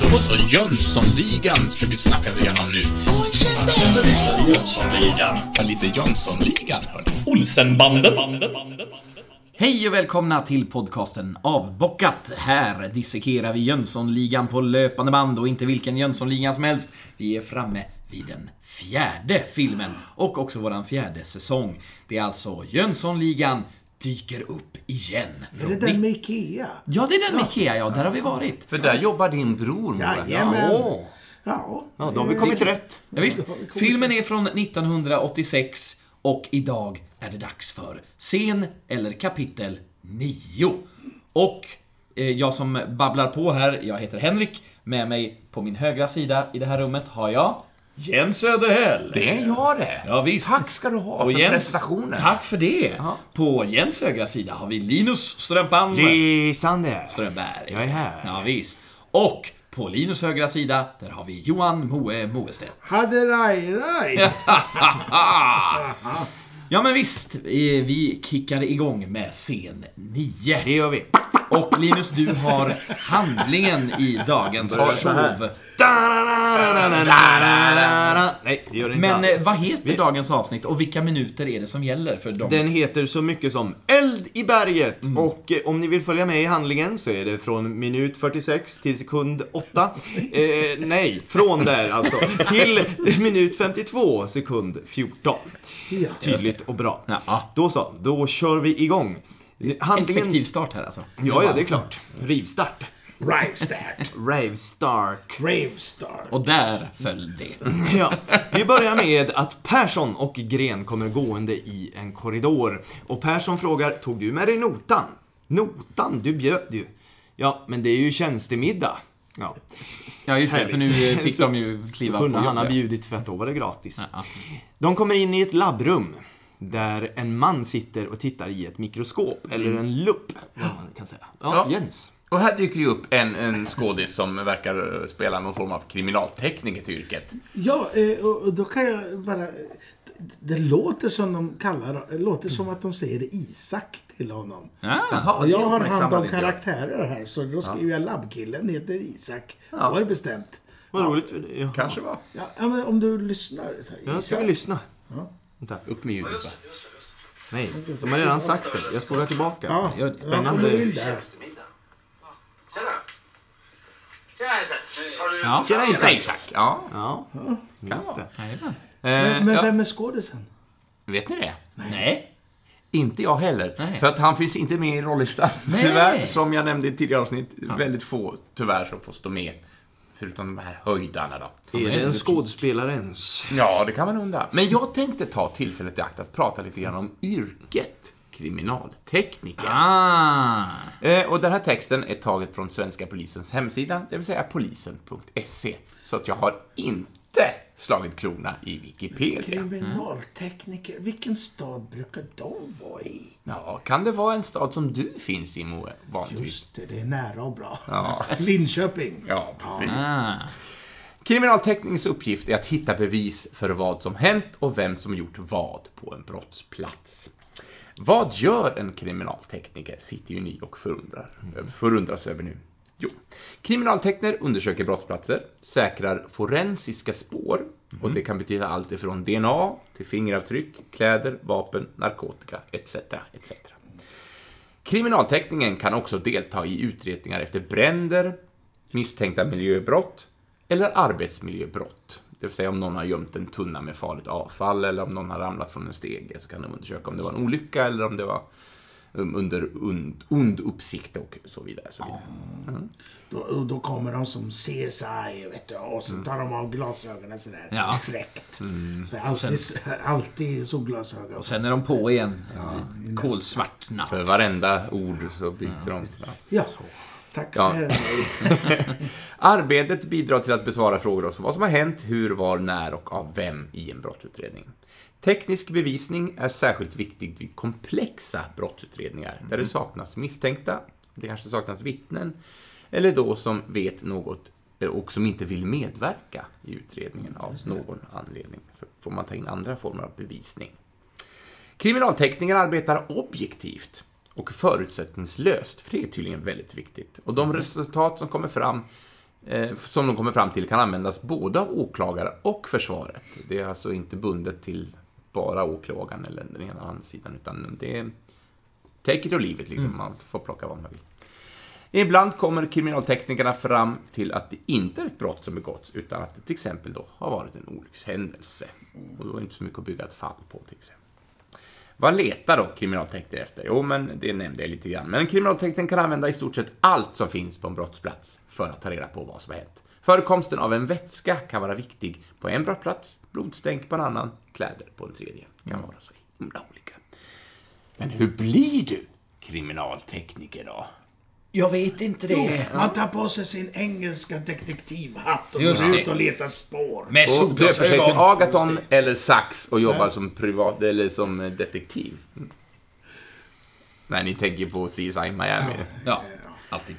Då så, Jönssonligan ska vi snacka igenom nu. Jönssonligan. Ja, lite Jönssonligan, hörni. Olsenbanden. Hej och välkomna till podcasten Avbockat. Här dissekerar vi Jönssonligan på löpande band och inte vilken Jönssonligan som helst. Vi är framme vid den fjärde filmen och också våran fjärde säsong. Det är alltså Jönssonligan dyker upp igen. Är det den med Ikea? Ja, det är den med Ikea, ja. Där har vi varit. För där jobbar din bror, Moa. Jajamän. Ja. Ja. ja, då har vi kommit rätt. Ja, visst. Filmen är från 1986 och idag är det dags för scen eller kapitel 9. Och eh, jag som babblar på här, jag heter Henrik. Med mig på min högra sida i det här rummet har jag Jens Söderhäll. Det är jag det. Ja, visst. Tack ska du ha Och för Jens, presentationen. Tack för det. På Jens högra sida har vi Linus Strömpan Lysander. Strömberg. Jag är här. Ja, visst. Och på Linus högra sida, där har vi Johan Moe Moestedt. Hade raj, raj. Ja men visst, eh, vi kickar igång med scen 9. Det gör vi. Och Linus, du har handlingen i dagens Börjar så här. show. Nej, det gör det inte Men alls. eh, vad heter dagens avsnitt och vilka minuter är det som gäller för dem? Den heter så mycket som Eld i berget. Och eh, om ni vill följa med i handlingen så är det från minut 46 till sekund 8. Eh, nej, från där alltså. Till minut 52 sekund 14. Ja. Tydligt och bra. Ja. Då så, då kör vi igång. Handlingen... Effektiv start här alltså. Ja, ja, det är klart. Rivstart. Rave start. Rave Stark. Rave start. Och där föll det. Ja, vi börjar med att Persson och Gren kommer gående i en korridor. Och Persson frågar, tog du med dig notan? Notan? Du bjöd ju. Ja, men det är ju tjänstemiddag. Ja, Ja just det, för nu fick Så de ju kliva på kunde han ha bjudit för att då var det gratis. Ja. De kommer in i ett labbrum. Där en man sitter och tittar i ett mikroskop, eller en lupp, vad man kan säga. Ja, Ja. Jens. Och här dyker ju upp en, en skådis som verkar spela någon form av kriminaltekniker till yrket. Ja, eh, och då kan jag bara... Det låter som de kallar det låter som att de säger Isak till honom. Ah, Och jag har hand om jag. karaktärer här, så då skriver jag labbkillen heter Isak. Då var det bestämt. Vad roligt. Ja. Kanske va? Ja, ja, men om du lyssnar. Så här, Ja, ska lyssna? Vänta. Upp med ljudet va? Nej, de har redan sagt det. Jag spolar tillbaka. Ja, jag spännande- kommer in där. Tjena! Tjena Isak! Ja. Tjena Isak! Isak. Ja. Ja, just det. Eh, Men, men ja. vem är skådisen? Vet ni det? Nej. Inte jag heller. Nej. För att han finns inte med i rollistan. Nej. Tyvärr, som jag nämnde i tidigare avsnitt. Väldigt få, tyvärr, som får stå med. Förutom de här höjdarna då. Är det en skådespelarens? Ja, det kan man undra. Men jag tänkte ta tillfället i akt att prata lite grann om yrket kriminaltekniker. Ah. Eh, och den här texten är taget från svenska polisens hemsida, det vill säga polisen.se. Så att jag har inte slagit klorna i Wikipedia. Kriminaltekniker. Vilken stad brukar de vara i? Ja, kan det vara en stad som du finns i, Moe, vanligtvis? Just det, det är nära och bra. Ja. Linköping. Ja, precis. Ah. Kriminalteknikens uppgift är att hitta bevis för vad som hänt och vem som gjort vad på en brottsplats. Vad gör en kriminaltekniker, sitter ju ni och förundrar, förundras över nu. Jo, kriminaltekniker undersöker brottsplatser, säkrar forensiska spår, och det kan betyda allt ifrån DNA till fingeravtryck, kläder, vapen, narkotika, etc. etc. Kriminalteknikern kan också delta i utredningar efter bränder, misstänkta miljöbrott eller arbetsmiljöbrott. Det vill säga om någon har gömt en tunna med farligt avfall eller om någon har ramlat från en stege så kan de undersöka om det var en olycka eller om det var under und, ond uppsikt och så vidare. Så vidare. Då, och då kommer de som CSI, vet du, och så tar de av glasögonen sådär. Ja. Fräckt. Det är alltid, alltid solglasögon. Och sen är de på igen. Kolsvart natt. För varenda ord så byter de. Ja. Ja, tack Ja. för. Arbetet bidrar till att besvara frågor om vad som har hänt, hur, var, när och av vem i en brottsutredning. Teknisk bevisning är särskilt viktig vid komplexa brottsutredningar där det saknas misstänkta, det kanske saknas vittnen, eller då som vet något och som inte vill medverka i utredningen av någon anledning. Så får man ta in andra former av bevisning. Kriminaltekniker arbetar objektivt och förutsättningslöst, för det är tydligen väldigt viktigt. Och de resultat som kommer fram eh, som de kommer fram till kan användas både av åklagare och försvaret. Det är alltså inte bundet till bara åklagaren eller den ena andra sidan, utan det är take it or leave it, liksom. man får plocka vad man vill. Ibland kommer kriminalteknikerna fram till att det inte är ett brott som begåtts, utan att det till exempel då har varit en olyckshändelse. Och då är det inte så mycket att bygga ett fall på till exempel. Vad letar då kriminaltekniker efter? Jo, men det nämnde jag lite grann. Men kriminalteknikern kan använda i stort sett allt som finns på en brottsplats för att ta reda på vad som har hänt. Förekomsten av en vätska kan vara viktig på en brottsplats, blodstänk på en annan, kläder på en tredje. kan vara så himla olika. Men hur blir du kriminaltekniker då? Jag vet inte det. Man tar på sig sin engelska detektivhatt och Just går det. ut och letar spår. Med Och döper sig till solglasögon. Agaton eller Sax och jobbar som privat eller som detektiv. Nej, ni tänker på CSI Miami. Ja, alltid.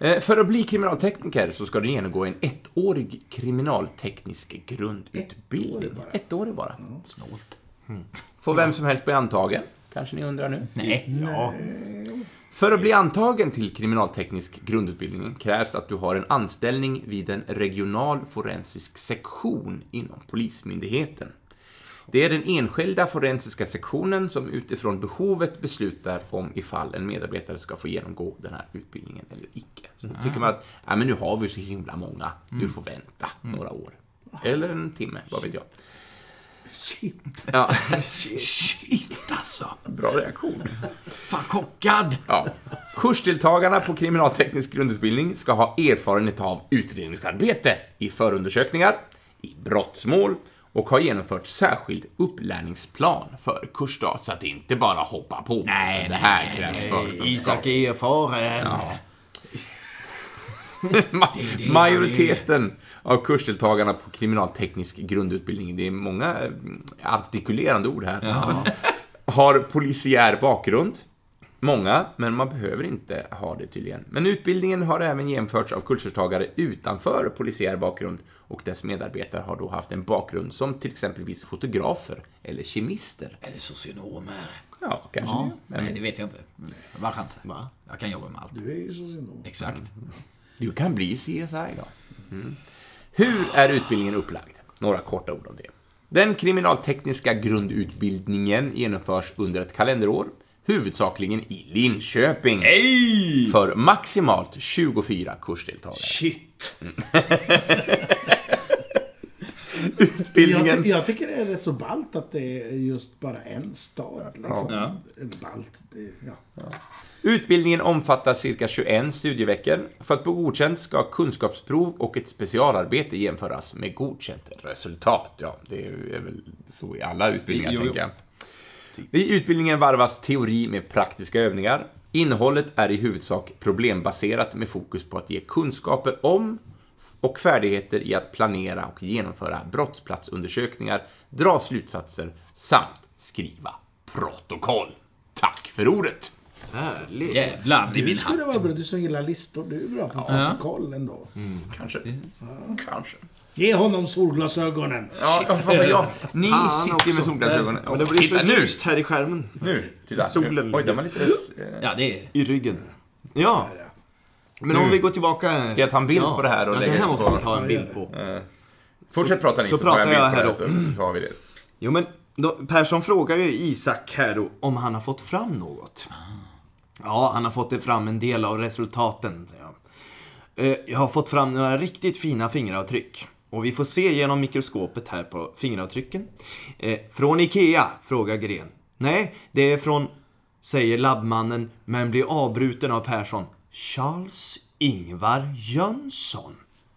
Eh, För att bli kriminaltekniker så ska du genomgå en ettårig kriminalteknisk grundutbildning. Ettårig bara. Snålt. Får vem som helst bli antagen? Kanske ni undrar nu? Nej. Ja. För att bli antagen till kriminalteknisk grundutbildning krävs att du har en anställning vid en regional forensisk sektion inom Polismyndigheten. Det är den enskilda forensiska sektionen som utifrån behovet beslutar om ifall en medarbetare ska få genomgå den här utbildningen eller icke. Så då tycker man att ja, men nu har vi så himla många, du får vänta några år. Eller en timme, vad vet jag. Shit. Ja, Shit alltså. bra reaktion. Fan chockad. Ja. Kursdeltagarna på kriminalteknisk grundutbildning ska ha erfarenhet av utredningsarbete i förundersökningar, i brottsmål och ha genomfört särskild upplärningsplan för kursdag, så att inte bara hoppa på. Nej, det här krävs förkunskap. Isak är erfaren. Ma- Majoriteten av kursdeltagarna på kriminalteknisk grundutbildning, det är många eh, artikulerande ord här, har polisiär bakgrund. Många, men man behöver inte ha det tydligen. Men utbildningen har även genomförts av kursdeltagare utanför polisiär bakgrund och dess medarbetare har då haft en bakgrund som till exempelvis fotografer eller kemister. Eller socionomer. Ja, kanske Ja. det. Men Nej, det vet jag inte. Vad chansen? Va? Jag kan jobba med allt. Du är ju socionom. Exakt. Du kan bli CSI då. Mm. Hur är utbildningen upplagd? Några korta ord om det. Den kriminaltekniska grundutbildningen genomförs under ett kalenderår, huvudsakligen i Linköping. För maximalt 24 kursdeltagare. Shit. Jag, Utbildningen... ty- jag tycker det är rätt så ballt att det är just bara en stad. Liksom. Ja. Ballt. Det, ja. Utbildningen omfattar cirka 21 studieveckor. För att bli godkänd ska kunskapsprov och ett specialarbete jämföras med godkänt resultat. Ja, det är väl så i alla utbildningar, Jo, jo. tänker jag. Typ. I utbildningen varvas teori med praktiska övningar. Innehållet är i huvudsak problembaserat med fokus på att ge kunskaper om och färdigheter i att planera och genomföra brottsplatsundersökningar, dra slutsatser samt skriva protokoll. Tack för ordet! Härligt. Jävlar i Du min skulle vara bra. Du som gillar listor. Du är bra på protokoll ändå. Kanske. Kanske. Ge honom solglasögonen. Ja, ja, fan jag. Ni Fan sitter ju med solglasögonen. Och det blir så Titta nu! ljust här i skärmen. Nu! Titta. Solen Oj, den var lite... eh, Ja, det är... I ryggen. Ja. Men om Nu. vi går tillbaka... Ska jag ta en bild på det här och ja, lägga den här det måste på- vi ta en bild på. Fortsätt prata ni så så, tar jag pratar jag på här det här så, så har vi det. Jo men, då, Persson frågar ju Isak här då om han har fått fram något. Ja, han har fått fram en del av resultaten. Eh, Jag har fått fram några riktigt fina fingeravtryck. Och vi får se genom mikroskopet här på fingeravtrycken. Eh, från Ikea? frågar Gren. Nej, det är från, säger labbmannen, men blir avbruten av Persson. Charles Ingvar Jönsson.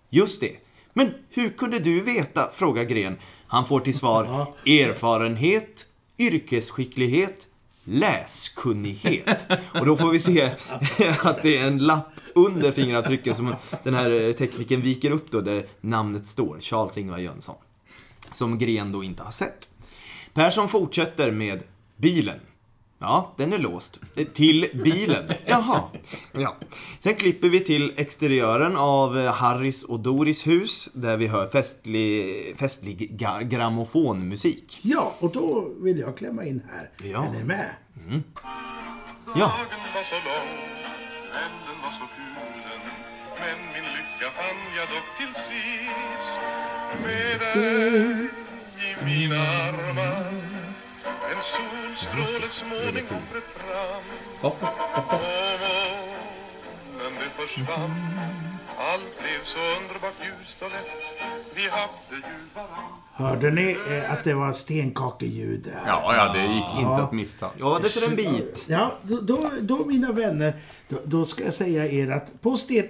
Just det. Men hur kunde du veta? frågar Gren. Han får till svar erfarenhet, yrkesskicklighet, läskunnighet. Och då får vi se att det är en lapp under fingeravtrycken som den här tekniken viker upp då där namnet står, Charles Ingvar Jönsson. Som Gren då inte har sett. Persson fortsätter med bilen. Ja, den är låst. Till bilen. Jaha. Ja. Sen klipper vi till exteriören av eh, Harrys och Doris hus där vi hör festlig, festlig grammofonmusik. Ja, och då vill jag klämma in här. Ja. Är ni med? Ja. Till sist Med dig i mina armar solstråles måning hon bröt fram Och molnen det försvann Allt blev så underbart ljust och lätt Vi hade ju varann Hörde ni eh, att det var stenkakeljud? Ja, ja, det gick inte att missta. Ja, det är en bit. Ja, då, då, då mina vänner, då, då ska jag säga er att på, sten,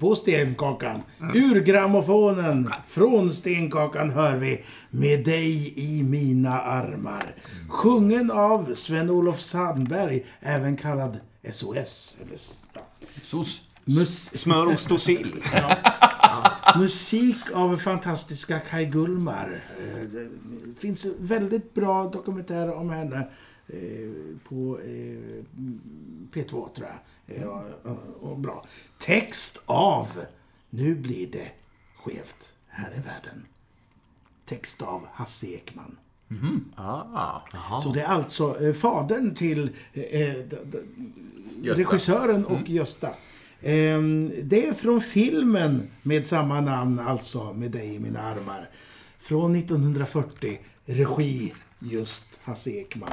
på stenkakan, ur grammofonen, från stenkakan hör vi Med dig i mina armar. Sjungen av Sven-Olof Sandberg, även kallad SOS. Eller, ja. SOS. Mus, Smör, ost och sill. musik av fantastiska Kai Gullmar. Eh, Det finns väldigt bra dokumentärer om henne eh, på eh, P2, tror jag. Eh, och- bra. Text av Nu blir det skevt. Här är världen. Text av Hasse Ekman. Ah, Så det är alltså eh, fadern till eh, regissören och Gösta. Ehm, det är från filmen med samma namn, alltså Med dig i mina armar. Från 1940, regi just Hasse Ekman.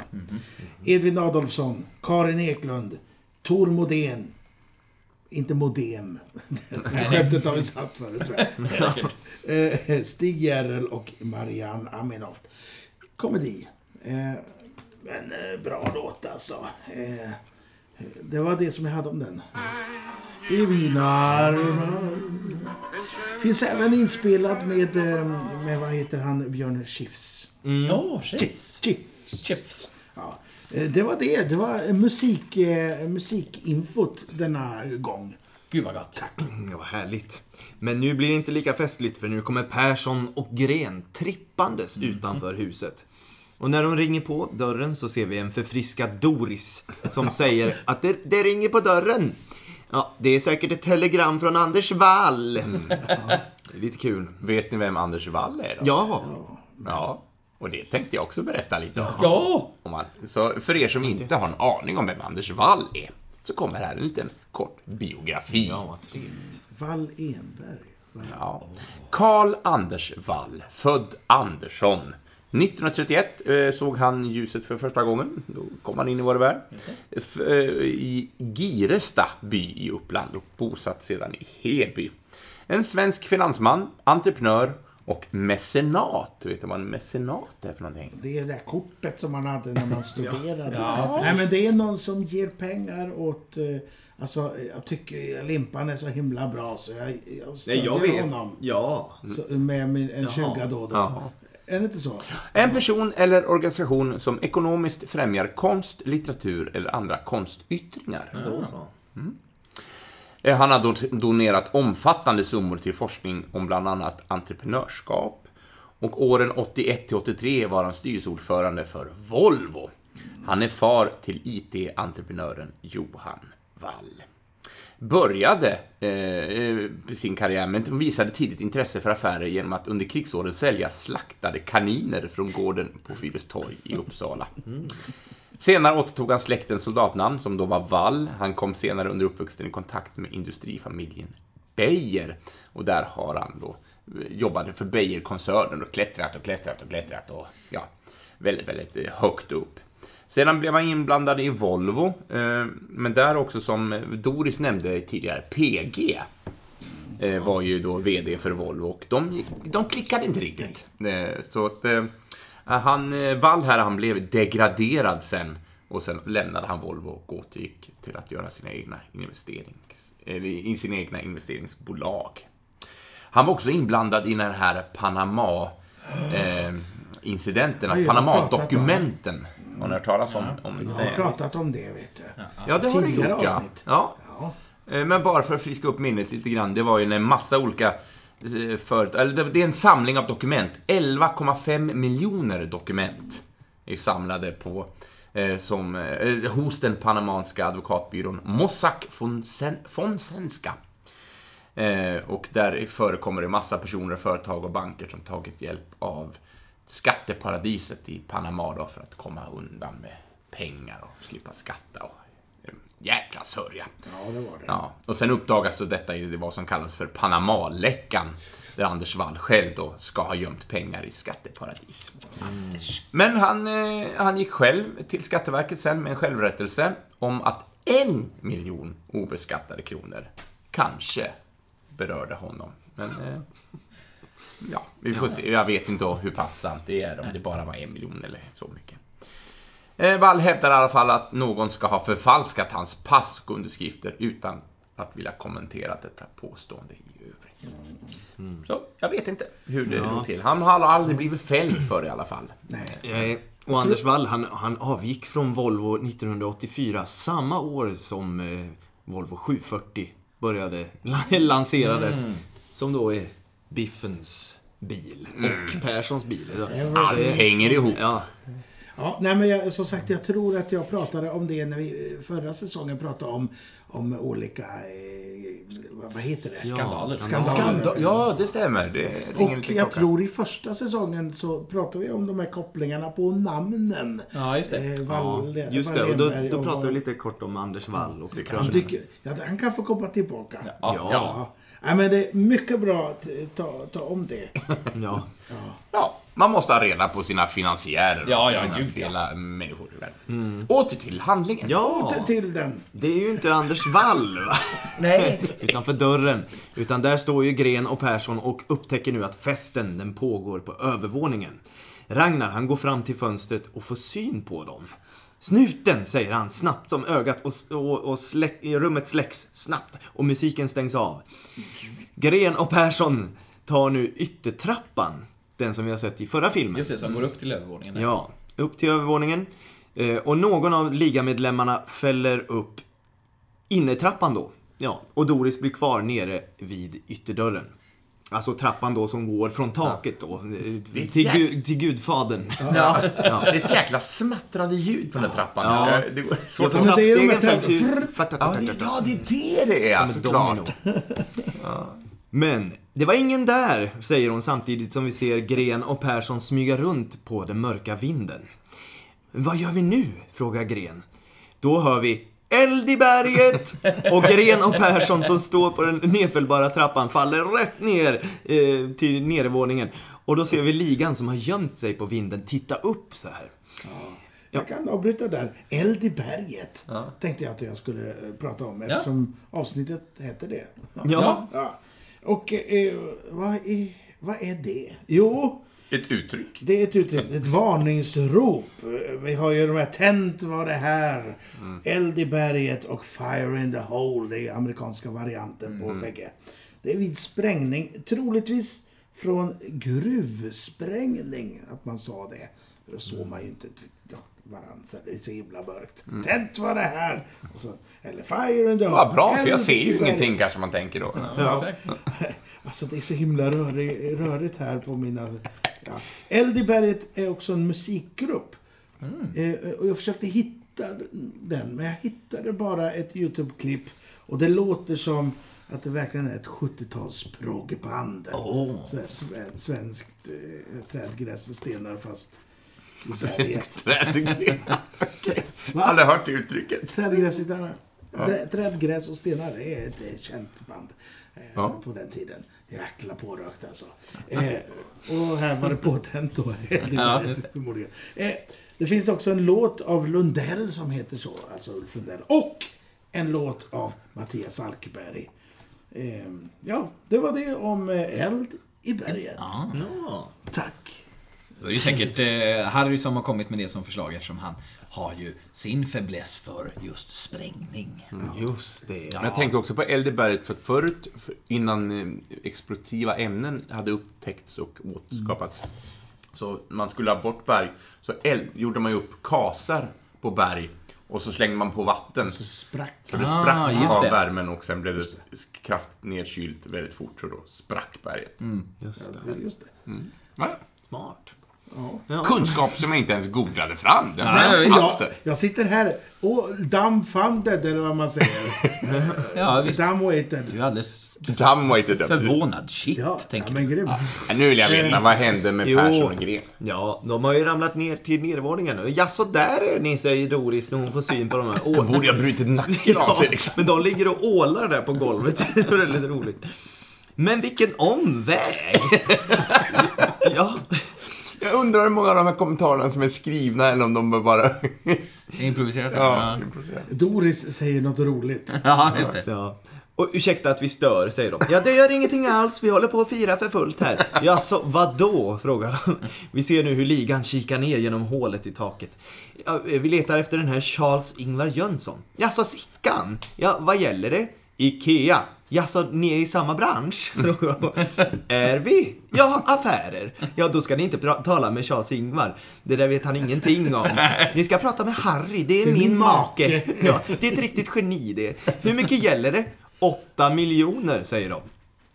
Edvin Adolfsson, Karin Eklund, Tor Modén. Inte Modem. Skämtet har vi satt förut tror jag. Eh, Stig Järrel och Marianne Aminoft. Komedi. Eh, men eh, bra låt alltså. Det var det som jag hade om den. I mina armar. Finns även inspelad med, eh, med vad heter han, Björn Skifs. Ja, chips. Skifs. Chips. Ja. Eh, Det var det. Det var musik, eh, musikinfot denna gång. Gud vad gott. Mm, Vad härligt. Men nu blir det inte lika festligt för nu kommer Persson och Gren trippandes utanför huset. Och när de ringer på dörren så ser vi en förfriskad Doris som säger att det, det ringer på dörren. Ja, det är säkert ett telegram från Anders Wall. Det är lite kul. vet ni vem Anders Wall är då? Ja, Ja, och det tänkte jag också berätta lite om. Ja! Om man, så för er som inte har en aning om vem Anders Wall är, så kommer här en liten kort biografi. ja vad trevligt. Wall Enberg. Ja. Karl Anders Wall, född Andersson. 1931 eh, såg han ljuset för första gången. Då kom han in i vår värld. F- eh, I Giresta by i Uppland och bosatt sedan i Heby. En svensk finansman, entreprenör och mecenat. Vet du vad en mecenat är för någonting? Det är det där kortet som man hade när man studerade. Nej, men det är någon som ger pengar åt... eh, Alltså, jag tycker Limpan är så himla bra så jag, jag Nej, stödjer jag vet. honom. Ja. Så, med min, en. 20 då och då. Ja. Är det inte så? En person eller organisation som ekonomiskt främjar konst, litteratur eller andra konstyttringar. Då så. Eh, Han har do- donerat omfattande summor till forskning om bland annat entreprenörskap. Och åren 81 till 83 var han styrelseordförande för Volvo. Han är far till IT-entreprenören Johan Wall. Började eh, eh, sin karriär, men visade tidigt intresse för affärer genom att under krigsåren sälja slaktade kaniner från gården på Fyristorg i Uppsala. Senare återtog han släktens soldatnamn, som då var Wall. Han kom senare under uppvuxen i kontakt med industrifamiljen Beijer. Och där har han då eh, jobbat jobbade för Beijer-koncernen och klättrat och klättrat och klättrat och ja, väldigt, väldigt eh, högt upp. Sedan blev han inblandad i Volvo, eh, men där också som Doris nämnde tidigare, PG eh, var ju då VD för Volvo och de, de klickade inte riktigt. Eh, så att han, Wall här, han blev degraderad sen och sen lämnade han Volvo och återgick till att göra sina egna investerings, eller i sina egna investeringsbolag. Han var också inblandad i den här Panama eh, incidenten, Panama-dokumenten. Har ni hört talas om, om Jag har det? pratat om det, vet du. Ja, det har du gjort, ja. avsnitt. ja. Ja. Eh, Men bara för att friska upp minnet lite grann. Det var ju en massa olika eh, företag. Eller det- är en samling av dokument. 11,5 miljoner dokument är samlade på eh, som, eh, hos den panamanska advokatbyrån Mossack Fonsen- Fonseca. Eh, och där förekommer det massa personer, företag och banker som tagit hjälp av skatteparadiset i Panama då för att komma undan med pengar och slippa skatta och jäkla sörja. Ja, det var det. Ja, och sen uppdagas då detta i vad som kallas för Panamaläckan. Där Anders Wall själv då ska ha gömt pengar i skatteparadis. Men han, eh, han gick själv till Skatteverket sen med en självrättelse om att en miljon obeskattade kronor kanske berörde honom. Men eh, ja, vi får se. Jag vet inte hur pass sant det är, om det bara var en miljon eller så mycket. Eh, Wall hävdar i alla fall att någon ska ha förfalskat hans pass och underskrifter utan att vilja kommentera detta påstående i övrigt. Så, jag vet inte hur det Ja. går till. Han har aldrig blivit fälld för det i alla fall. Nej. Eh, Och Anders Wall, han, han avgick från Volvo 1984, samma år som eh, Volvo 740 började, lanserades. Som då är Biffens bil och Perssons bil. Allt hänger ihop. Ja, Ja, nej, men jag, som sagt, jag tror att jag pratade om det när vi förra säsongen pratade om, om olika... Eh, vad heter det? Skandaler. Skandaler. Skandal. Ja, det stämmer. Det Och jag tror i första säsongen så pratade vi om de här kopplingarna på namnen. Ja, just det. Eh, ja, Wall, just det. Och då, då och pratar vi lite kort om Anders Wall också. kan Han, tycker, ja, han kan få komma tillbaka. Ja, Ja. Ja. Ja, men det är mycket bra att ta, ta om det. Ja. Ja, man måste ha reda på sina finansiärer och Ja, ja, gud, finansiella människor världen. Åter till handlingen. ja, Åter till den. det är ju inte Anders Wall va? Nej. utanför dörren. Utan där står ju Gren och Persson och upptäcker nu att festen den pågår på övervåningen. Ragnar han går fram till fönstret och får syn på dem. Snuten, säger han snabbt som ögat och, och, och släck, rummet släcks snabbt och musiken stängs av. Gren och Persson tar nu yttertrappan, den som vi har sett i förra filmen. Just det, som går upp till övervåningen. där. Ja, upp till övervåningen. Eh, och någon av ligamedlemmarna fäller upp innertrappan då. Ja, och Doris blir kvar nere vid ytterdörren. Alltså trappan då som går från taket då. eh, Till, gu, till Gudfadern. Ja. Det är ett jäkla smattrande ljud på den där trappan. Ja. Det- går Ja, svårt för att... det är de trappstegen här ju... Ja, det, ja, det är det det är såklart. Men det var ingen där, säger hon samtidigt som vi ser Gren och Persson smyga runt på den mörka vinden. Vad gör vi nu? frågar Gren. Då hör vi Eld i berget! Och Gren och Persson som står på den nedfällbara trappan faller rätt ner eh, till nedervåningen. Och då ser vi ligan som har gömt sig på vinden titta upp så här. Jag kan avbryta där. Eld i berget. Tänkte jag att jag skulle eh, prata om eftersom avsnittet hette det. Ja, Ja. Och eh, vad, är, vad är det? Jo, Ett uttryck. det är ett uttryck, ett varningsrop. Vi har ju de här Tänt var det här, Eld i berget och Fire in the hole. Det är amerikanska varianten på bägge. Det är vid sprängning, troligtvis från gruvsprängning, att man sa det. Då såg man ju inte varandra, så det är så himla mörkt. Tänt var det här! Och så, eller Fire in the. Vad bra, för jag ser ju ingenting kanske man tänker då. Ja. Alltså det är så himla rörig, rörigt här på mina... Ja. Eld i berget är också en musikgrupp. Eh, och jag försökte hitta den, men jag hittade bara ett YouTube-klipp. Och det låter som att det verkligen är ett 70-tals proggband. Åh. Sådär sven, svenskt eh, trädgräs och stenar fast i har aldrig hört det uttrycket. Trädgräs, och stenar. Trä, trädgräs och stenar är ett känt band eh, Ja. på den tiden. Jäkla pårökt alltså. Eh, och här var det påtänt då. Det Ja. Eh, det finns också en låt av Lundell som heter så, alltså Ulf Lundell. Och en låt av Mattias Alkberg. Eh, ja, det var det om eh, eld i berget. ja. Tack. Det är ju säkert eh, Harry som har kommit med det som förslag eftersom han har ju sin fäbless för just sprängning. just det. Men jag tänker också på eld i berget, för förut, för innan eh, explosiva ämnen hade upptäckts och återskapats, så man skulle ha bort berg, så eld, gjorde man ju upp kasar på berg och så slängde man på vatten. Så sprack. Så det Ah, sprack just av det. värmen och sen blev det kraftigt nedkylt väldigt fort, så då sprack berget. Just det. Ja, just det. Ja. Smart. Kunskap som jag inte ens googlade fram. Den Nej, Jag, jag sitter här och dumbfounded, eller vad man säger. Ja, visst. Dumbweighted. Du är alldeles Dumbweighted. förvånad. Shit, Ja, ja, tänker men grymt. Ja, Nu vill jag veta, vad hände med Jo. Persson och Gren? Ja, de har ju ramlat ner till nedervåningen nu. Jaså, där är ni, säger Doris när hon får syn på de här ålarna. Borde jag brutit nacken av Ja, sig liksom? men de ligger och ålar där på golvet. Det är väldigt roligt. Men vilken omväg! Undrar hur många av de här kommentarerna som är skrivna eller om de bara... Improviserat. ja, Ja, improviserat. Doris säger något roligt. ja just det. ja. Och ursäkta att vi stör, säger de. Ja, det gör ingenting alls. Vi håller på att fira för fullt här. Ja, så vadå? frågar de. Vi ser nu hur ligan kikar ner genom hålet i taket. Ja, vi letar efter den här Charles-Ingvar Jönsson. Ja, så Sickan? Ja, vad gäller det? Ikea. Ja, så ni är i samma bransch? Är vi? Ja, affärer. Ja, då ska ni inte tala med Charles-Ingvar. Det där vet han ingenting om. Ni ska prata med Harry, det är, min, min make. make. Ja, det är ett riktigt geni det. Hur mycket gäller det? 8 miljoner, säger de.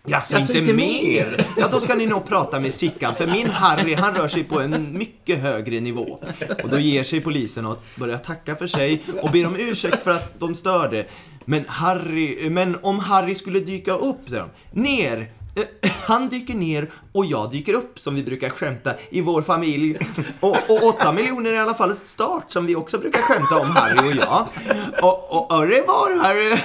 Jaså, Jaså, inte, inte mer? Ja, då ska ni nog prata med Sickan, för min Harry, han rör sig på en mycket högre nivå. Och då ger sig polisen och börjar tacka för sig och ber om ursäkt för att de störde. Men Harry, men om Harry skulle dyka upp, säger de. Ner! Eh, Han dyker ner och jag dyker upp, som vi brukar skämta i vår familj. Och, och 8 miljoner är i alla fall ett start, som vi också brukar skämta om, Harry och jag. Och, och au revoir, Harry!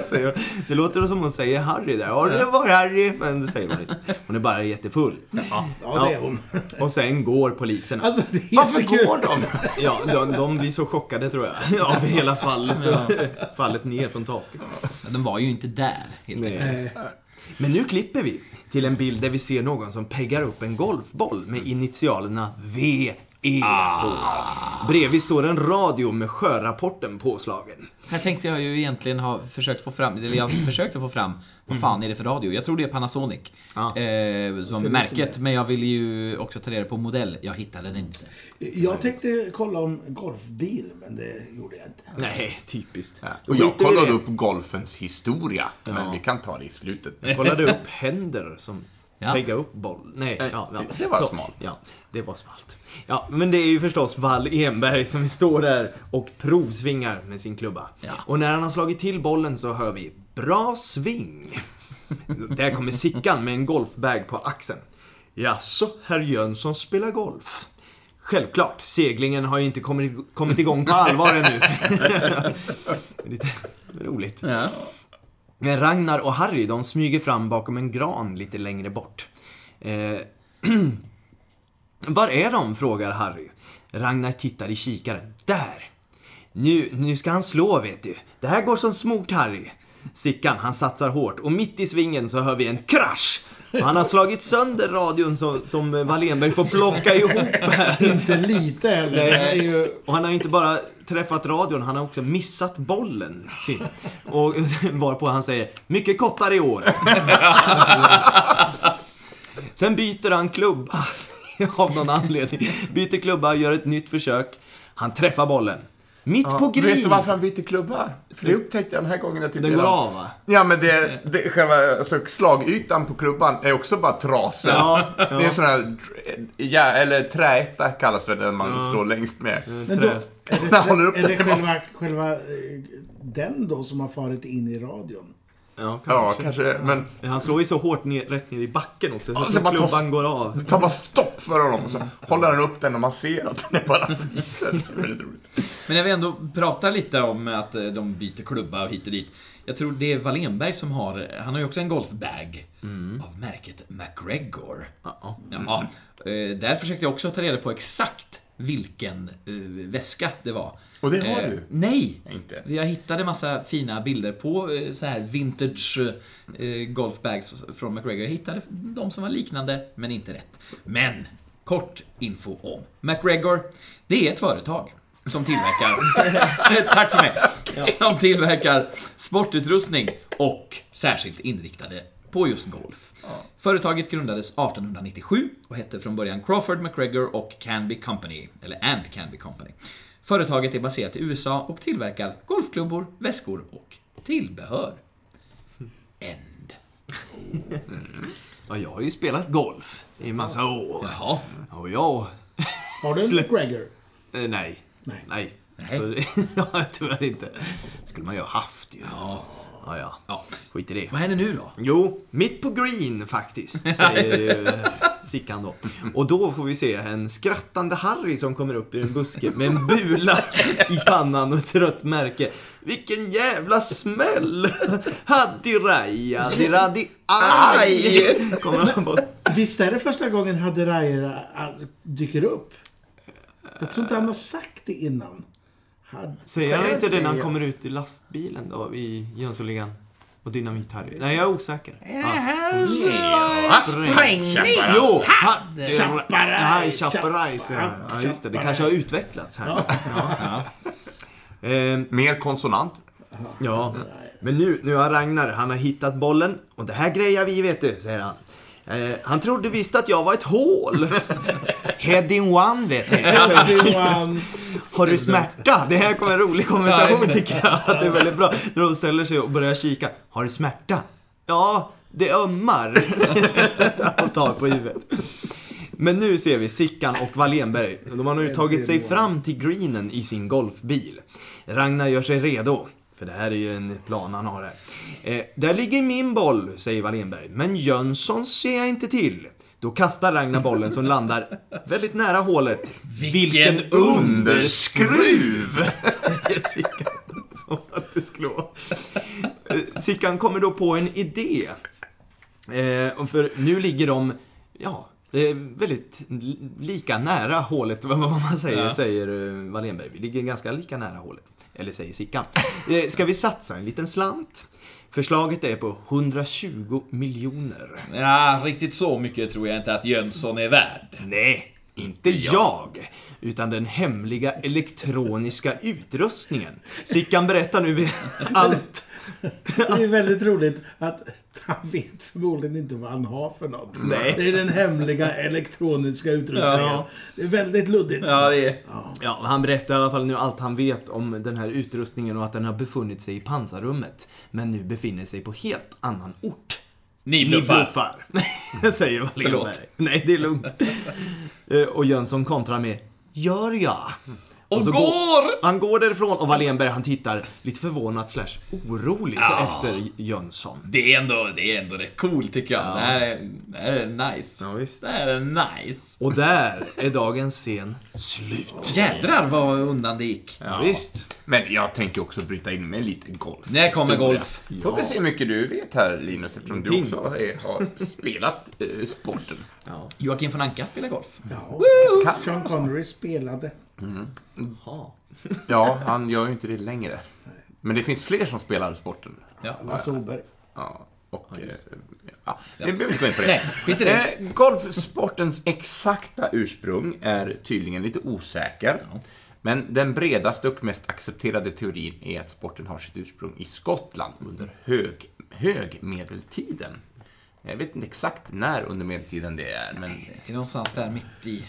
Säger hon. Det låter som hon säger Harry där. Au revoir, Harry! Men det säger hon inte. Hon är bara jättefull. Ja, det är hon. Och sen går polisen. Alltså, Varför jättekul. går de? Ja, de, de blir så chockade tror jag. Av hela fallet. Fallet ner från taket. Den var ju inte där, helt enkelt. Nej. Men nu klipper vi till en bild där vi ser någon som peggar upp en golfboll med initialerna V. VE på. Bredvid står en radio med sjörapporten påslagen. Här tänkte jag ju egentligen ha försökt få fram, eller jag försökte få fram, vad fan är det för radio? Jag tror det är Panasonic. Ja. Eh, som är märket, men jag ville ju också ta reda på modell. Jag hittade den inte. Jag tänkte kolla om golfbil, men det gjorde jag inte. Nej, typiskt. Och Då jag kollade upp golfens historia, men vi kan ta det i slutet. Jag kollade upp händer som Ja. pegga upp boll. Nej, ja, ja. det var smalt. Ja, det var smalt. Ja, men det är ju förstås Wall Enberg som står där och provsvingar med sin klubba. Ja. Och när han har slagit till bollen så hör vi Bra sving! Där kommer Sickan med en golfbag på axeln. Jaså, herr Jönsson spelar golf? Självklart, seglingen har ju inte kommit, kommit igång på allvar ännu. Lite roligt. Ja. Men Ragnar och Harry, de smyger fram bakom en gran lite längre bort. Eh, Var är de? frågar Harry. Ragnar tittar i kikaren. Där! Nu, nu ska han slå, vet du. Det här går som smort, Harry. Sickan, han satsar hårt och mitt i svingen så hör vi en krasch. Han har slagit sönder radion som, som Wallenberg får plocka ihop här. Inte lite heller. Ju... Och han har inte bara träffat radion, han har också missat bollen. Synd. Och varpå han säger mycket kortare i år. Sen byter han klubba. Av någon anledning. Byter klubba gör ett nytt försök. Han träffar bollen. Mitt på Vet du varför han bytte klubba? För det upptäckte jag den här gången jag Den går den- av va? Ja, men det, det, själva alltså, slagytan på klubban är också bara trasig. Ja, ja. Det är en sån här, ja, eller träetta kallas det när man slår längst med. Men då, är det, är det den. själva, själva eh, den då som har farit in i radion? Ja, Ja, kanske. kanske det. Men Han slår ju så hårt ner, rätt ner i backen också, så Ja, att klubban går av. det tar bara stopp för honom. Så håller han upp den och man ser att den är bara fisen. Det är väldigt roligt. Men när vi ändå pratar lite om att eh, de byter klubba och hit och dit. Jag tror det är Wallenberg som har, han har ju också en golfbag av märket McGregor. Ja. Ja, eh, där försökte jag också ta reda på exakt vilken eh, väska det var. Och det har Eh, du? Nej! Inte. Jag hittade massa fina bilder på eh, så här vintage golfbags från McGregor. Jag hittade de som var liknande, men inte rätt. Men, kort info om McGregor. Det är ett företag som tillverkar, tack för mig, som tillverkar sportutrustning och särskilt inriktade på just golf. Företaget grundades 1897 och hette från början Crawford McGregor och Canby Company, eller And Canby Company. Företaget är baserat i USA och tillverkar golfklubbor, väskor och tillbehör. End. Ja, jag har ju spelat golf i massa år. Jaha. Och jag... Har du en McGregor? Eh, nej. Nej. Nej. Nej. Så ja, tyvärr inte. skulle man ju ha haft ju. Ja. Ja, ja. ja. Skit i det. Vad händer nu då? Jo, mitt på green faktiskt, säger ju Sickan då. Och då får vi se en skrattande Harry som kommer upp i en buske med en bula i pannan och ett rött märke. Vilken jävla smäll! Haddiraj, haddiradi, aj! Kommer han på. Visst är det första gången Haderaira alltså, dyker upp? Jag tror inte han har sagt det innan. Had... Säger han inte det när han kommer ut i lastbilen då, i Jönssonligan? Och Dynamit-Harry? Nej, jag är osäker. Ja. Sprängning! Jo! Chaparaj, Chaparaj. Ja, just det. Det kanske har utvecklats här. Ehm, Mer konsonant. Ja, men nu, nu har Ragnar, han har hittat bollen och det här grejar vi vet du, säger han. Eh, han trodde visst att jag var ett hål. Heading one vet ni. Har du smärta? Det här kommer en rolig konversation tycker jag. Att det är väldigt bra. När de ställer sig och börjar kika. Har du smärta? Ja, det ömmar. och tar på huvudet. Men nu ser vi Sickan och Wallenberg. De har nu tagit sig fram till greenen i sin golfbil. Ragnar gör sig redo. För det här är ju en plan han har här. Eh, där ligger min boll, säger Wallenberg. Men Jönsson ser jag inte till. Då kastar Ragnar bollen som landar väldigt nära hålet. Vilken underskruv! säger Sickan. Som att det skulle vara. Eh, Sickan kommer då på en idé. Eh, för nu ligger de, ja, eh, väldigt lika nära hålet, vad man säger, säger eh, Wallenberg. Vi ligger ganska lika nära hålet. Eller säger Sickan. Eh, ska vi satsa en liten slant? Förslaget är på 120 miljoner. Ja, riktigt så mycket tror jag inte att Jönsson är värd. Nej, inte jag. Utan den hemliga elektroniska utrustningen. Sickan berättar nu allt. Det är väldigt roligt att han vet förmodligen inte vad han har för något. Nej. Det är den hemliga elektroniska utrustningen. Ja. Det är väldigt luddigt. Ja, det är... Ja, han berättar i alla fall nu allt han vet om den här utrustningen och att den har befunnit sig i pansarrummet. Men nu befinner sig på helt annan ort. Ni Ni bluffar. bluffar, säger Wallenberg. Nej, det är lugnt. Eh, och Jönsson kontrar med Gör jag? Och så går! Han går därifrån och Wallenberg han tittar lite förvånat slash oroligt Ja. efter Jönsson. Det är ändå, det är ändå rätt coolt tycker jag. Det, här är, det här är nice. Ja, visst. Det här är nice. Och där är dagens scen slut. Jädrar vad undan det gick. Ja. Visst. Men jag tänker också bryta in med lite golf. När kommer golf? Får vi se hur mycket du vet här Linus, eftersom du också är, har spelat eh, sporten. Joakim von Anka spelar golf. Ja. Sean Connery spelade. Ja. Ja, han gör ju inte det längre. Men det finns fler som spelar sporten. Ja. Lasse Åberg. Ja, och... eh, Ja, vi behöver inte gå in på det. Nej, skit i det. Eh, golfsportens exakta ursprung är tydligen lite osäker. Men den bredaste och mest accepterade teorin är att sporten har sitt ursprung i Skottland under hög, högmedeltiden. Jag vet inte exakt när under medeltiden det är, men... Det är någonstans där mitt i.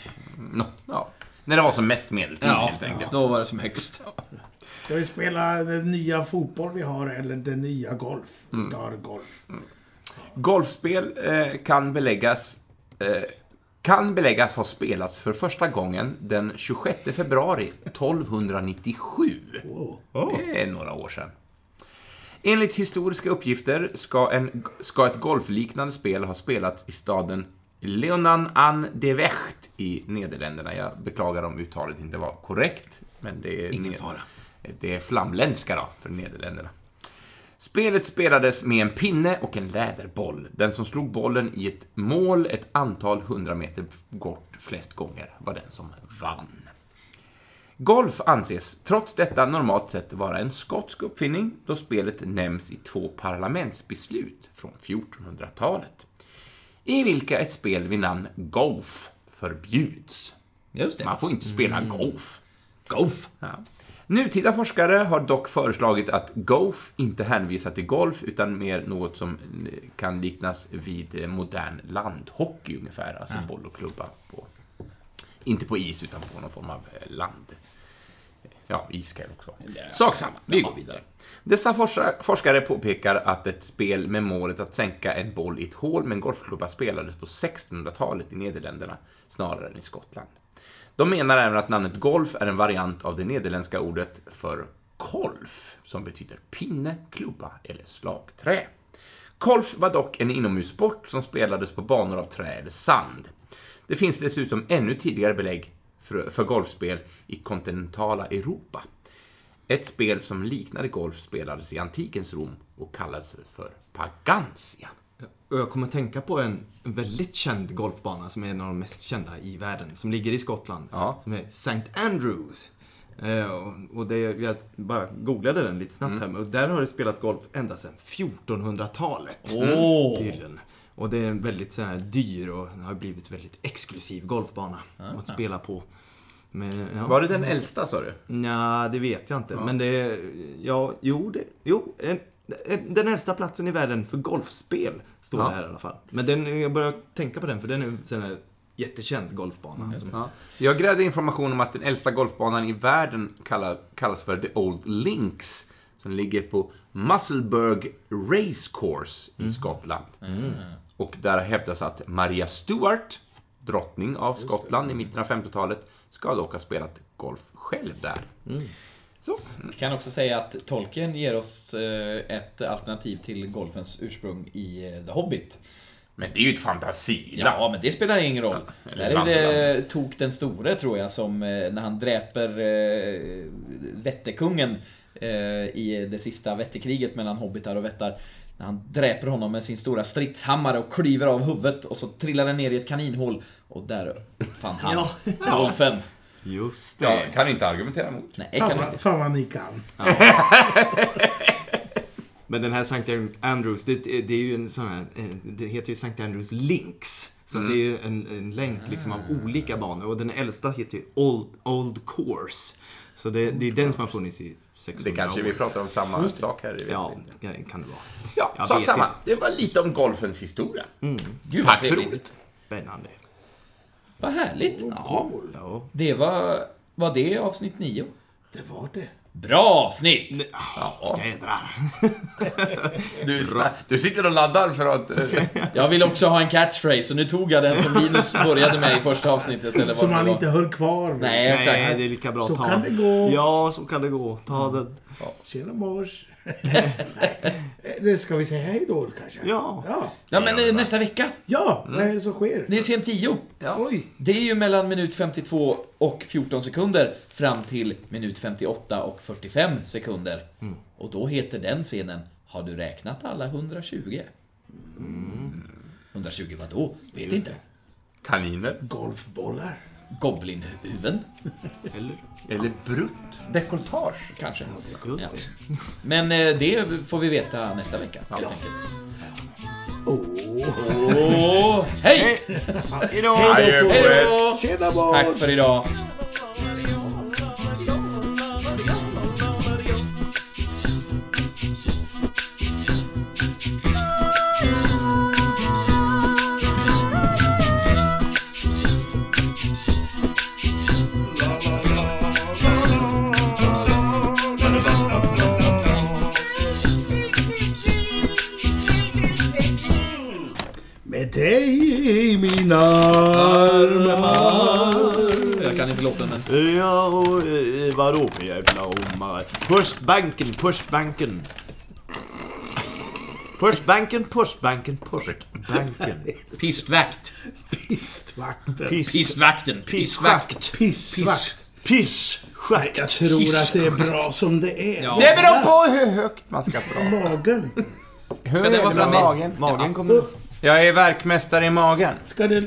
No, ja. När det var som mest medeltid, Ja, helt enkelt. då var det som högst. Ska vi spela den nya fotboll vi har eller den nya golf? Mm. Vi tar golf. Golfspel eh, kan beläggas eh, kan beläggas ha spelats för första gången den 26 februari 1297. Det är några år sedan. Enligt historiska uppgifter ska, en, ska ett golfliknande spel ha spelats i staden Leonan an de Vecht i Nederländerna. Jag beklagar om uttalet inte var korrekt, men det är, Ingen fara. det är flamländska då, för Nederländerna. Spelet spelades med en pinne och en läderboll. Den som slog bollen i ett mål ett antal hundra meter bort flest gånger var den som vann. Golf anses trots detta normalt sett vara en skotsk uppfinning då spelet nämns i två parlamentsbeslut från 1400-talet. I vilka ett spel vid namn golf förbjuds. Just det. Man får inte spela golf. Golf. Ja. Nutida forskare har dock föreslagit att golf inte hänvisar till golf utan mer något som eh, kan liknas vid eh, modern landhockey ungefär, alltså boll och klubba på, inte på is utan på någon form av eh, land. Ja, iskall också. Sak samma. Vi går vidare. Dessa forskare påpekar att ett spel med målet att sänka en boll i ett hål med en golfklubba spelades på 1600-talet i Nederländerna snarare än i Skottland. De menar även att namnet golf är en variant av det nederländska ordet för kolf, som betyder pinne, klubba eller slagträ. Golf var dock en inomhussport som spelades på banor av trä eller sand. Det finns dessutom ännu tidigare belägg för, för golfspel i kontinentala Europa. Ett spel som liknade golf spelades i antikens Rom och kallades för Pagantia. Och jag kommer att tänka på en väldigt känd golfbana som är en av de mest kända i världen. Som ligger i Skottland. Ja. Som är St. Andrews. Eh, och- det, jag bara googlade den lite snabbt här. Och där har det spelats golf ända sedan 1400-talet. Åh. Tydligen. Och det är en väldigt så här, dyr och har blivit väldigt exklusiv golfbana att spela på. Men, ja. Var det den äldsta, sa du? Nja, det vet jag inte. Men det. Ja, jo, det, jo en, en, den äldsta platsen i världen för golfspel står Ja. det här i alla fall. Men den, jag börjar tänka på den för den är en här jättekänd golfbana. Som, Ja. Jag grävde information om att den äldsta golfbanan i världen kallar, kallas för The Old Links, som ligger på Musselburgh Race Course i Skottland. Och där hävdas att Maria Stuart, drottning av Skottland i mitten av 50-talet, ska dock ha spelat golf själv där. Så. Jag kan också säga att Tolkien ger oss eh, ett alternativ till golfens ursprung i eh, The Hobbit. Men det är ju ett fantasiland. Ja, men det spelar ingen roll. eller Där är det Tok den store, tror jag, som eh, när han dräper Vätterkungen eh, i det sista Vätterkriget mellan hobbitar och vättar. När han dräper honom med sin stora stridshammare och klyver av huvudet och så trillar den ner i ett kaninhål. Och där uppfann han Ja. golfen. Just det. Jag kan inte argumentera emot. Nej, kan Fan, inte. fan vad ni kan. Men den här St. Andrews, det, det är ju en sån här... eh, Det heter ju St. Andrews Links. Så det är ju en, en länk liksom av olika banor. Och den äldsta heter ju Old, Old Course. Så det, det är den som har funnits i 600 Det kanske år. vi pratar om samma sak här. Ja, det kan det vara. Ja, Jag sak samma. inte. Det var lite om golfens historia. Gud vad Tack för ordet. Spännande. Vad härligt. Ja, Ja. det var, var det avsnitt 9. Det var det. Bra avsnitt! Ja. Jädrar. Du, du sitter och laddar för att... eh, Jag vill också ha en catchphrase, och nu tog jag den som Linus började med i första avsnittet, eller vad Som det han var. inte höll kvar vid. Nej, exakt. Nej, det är lika bra Så att ta. kan det gå. Ja, så kan det gå. Ta den. Tjena mors. Nej. Ska vi säga hej då kanske? Ja. Ja, Ja, men eh, nästa vecka. ja vad är det som sker? Det är scen 10. Oj. Det är ju mellan minut 52 och 14 sekunder fram till minut 58 och 45 sekunder. Och då heter den scenen Har du räknat alla 120? 120 vad då? Vet inte. Kaniner. Golfbollar. Goblinhuvuden? Eller? Eller brutt. Dekolletage. Kanske. Ja. Men eh, det får vi veta nästa vecka, helt enkelt. Åh. Hej! Hejdå! På Hej er. då! Tjena. Tack för idag. Pushbanken, pushbanken. Pushbanken, pushbanken, pushbanken. Pistvakt. Pistvakten. Piss, Pistvakten. pissschakt. Pissvakt. Pissschakt. Jag tror att det är bra som det är. Ja. Det beror på hur högt man ska dra. Magen. Hur Ska det är vara med framme? magen? Magen kommer... Jag är verkmästare i magen. Ska det